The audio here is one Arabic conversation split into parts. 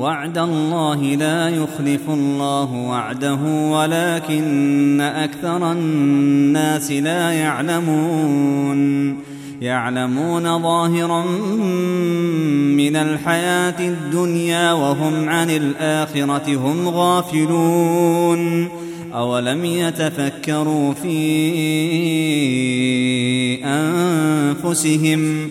وعد الله لا يخلف الله وعده ولكن أكثر الناس لا يعلمون. يعلمون ظاهرا من الحياة الدنيا وهم عن الآخرة هم غافلون. أولم يتفكروا في أنفسهم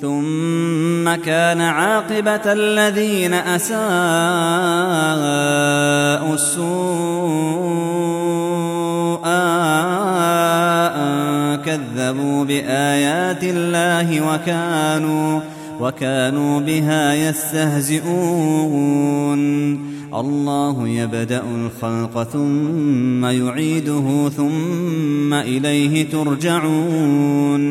ثم كان عاقبة الذين أساءوا السوء أن كذبوا بآيات الله وكانوا وكانوا بها يستهزئون. الله يبدأ الخلق ثم يعيده ثم إليه ترجعون.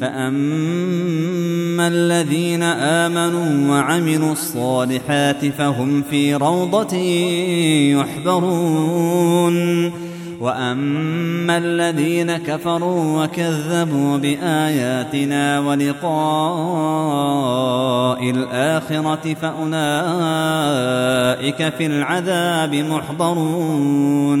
فأما الذين آمنوا وعملوا الصالحات فهم في روضة يحبرون واما الذين كفروا وكذبوا باياتنا ولقاء الاخره فاولئك في العذاب محضرون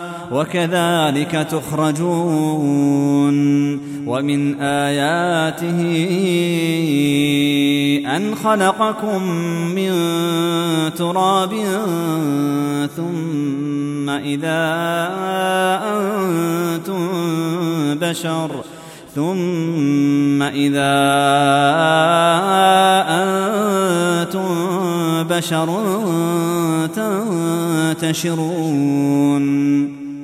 وكذلك تخرجون ومن آياته أن خلقكم من تراب ثم إذا أنتم بشر ثم إذا أنتم بشر تنتشرون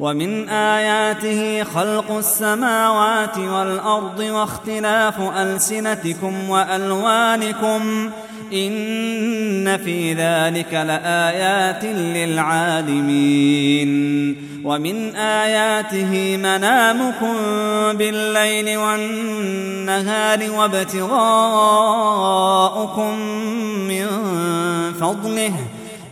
ومن آياته خلق السماوات والأرض واختلاف ألسنتكم وألوانكم إن في ذلك لآيات للعالمين ومن آياته منامكم بالليل والنهار وابتغاؤكم من فضله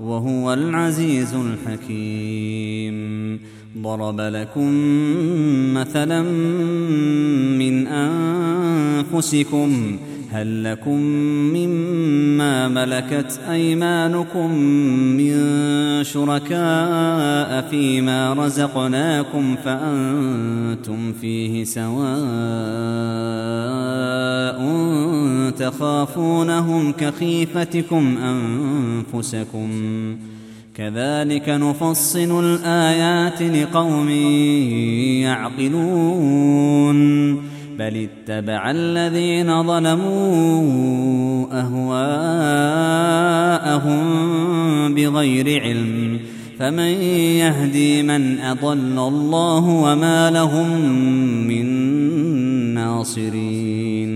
وهو العزيز الحكيم. ضرب لكم مثلا من أنفسكم هل لكم مما ملكت أيمانكم من شركاء فيما رزقناكم فأنتم فيه سواء تخافونهم كخيفتكم أنفسكم. كذلك نفصل الآيات لقوم يعقلون. بل اتبع الذين ظلموا أهواءهم بغير علم. فمن يهدي من أضل الله وما لهم من ناصرين.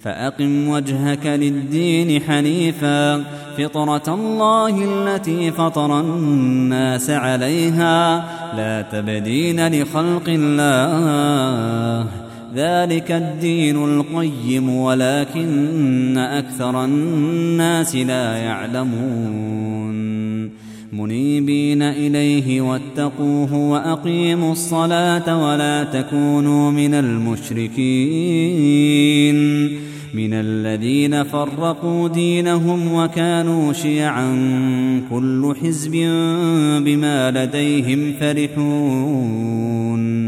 فأقم وجهك للدين حنيفا. فطرة الله التي فطر الناس عليها. لا تبدين لخلق الله. ذلك الدين القيم ولكن أكثر الناس لا يعلمون. منيبين إليه واتقوه وأقيموا الصلاة ولا تكونوا من المشركين. من الذين فرقوا دينهم وكانوا شيعا كل حزب بما لديهم فرحون.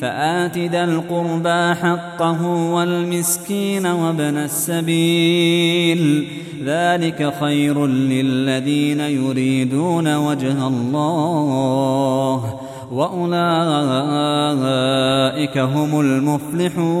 فآت ذا القربى حقه والمسكين وابن السبيل. ذلك خير للذين يريدون وجه الله. وأولئك هم المفلحون.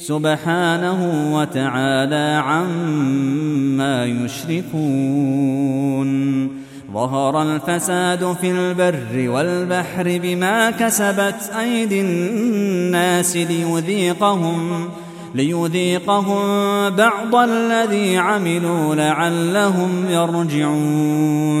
سبحانه وتعالى عما يشركون. ظهر الفساد في البر والبحر بما كسبت أيدي الناس ليذيقهم ليذيقهم بعض الذي عملوا لعلهم يرجعون.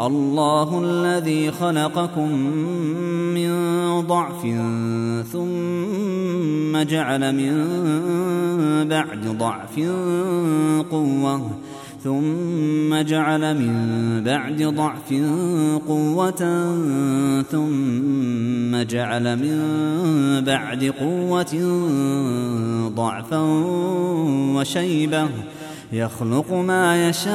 الله الذي خلقكم من ضعف ثم جعل من بعد ضعف قوة ثم جعل من بعد ضعف قوة ثم جعل من بعد قوة ضعفا وشيبة يخلق ما يشاء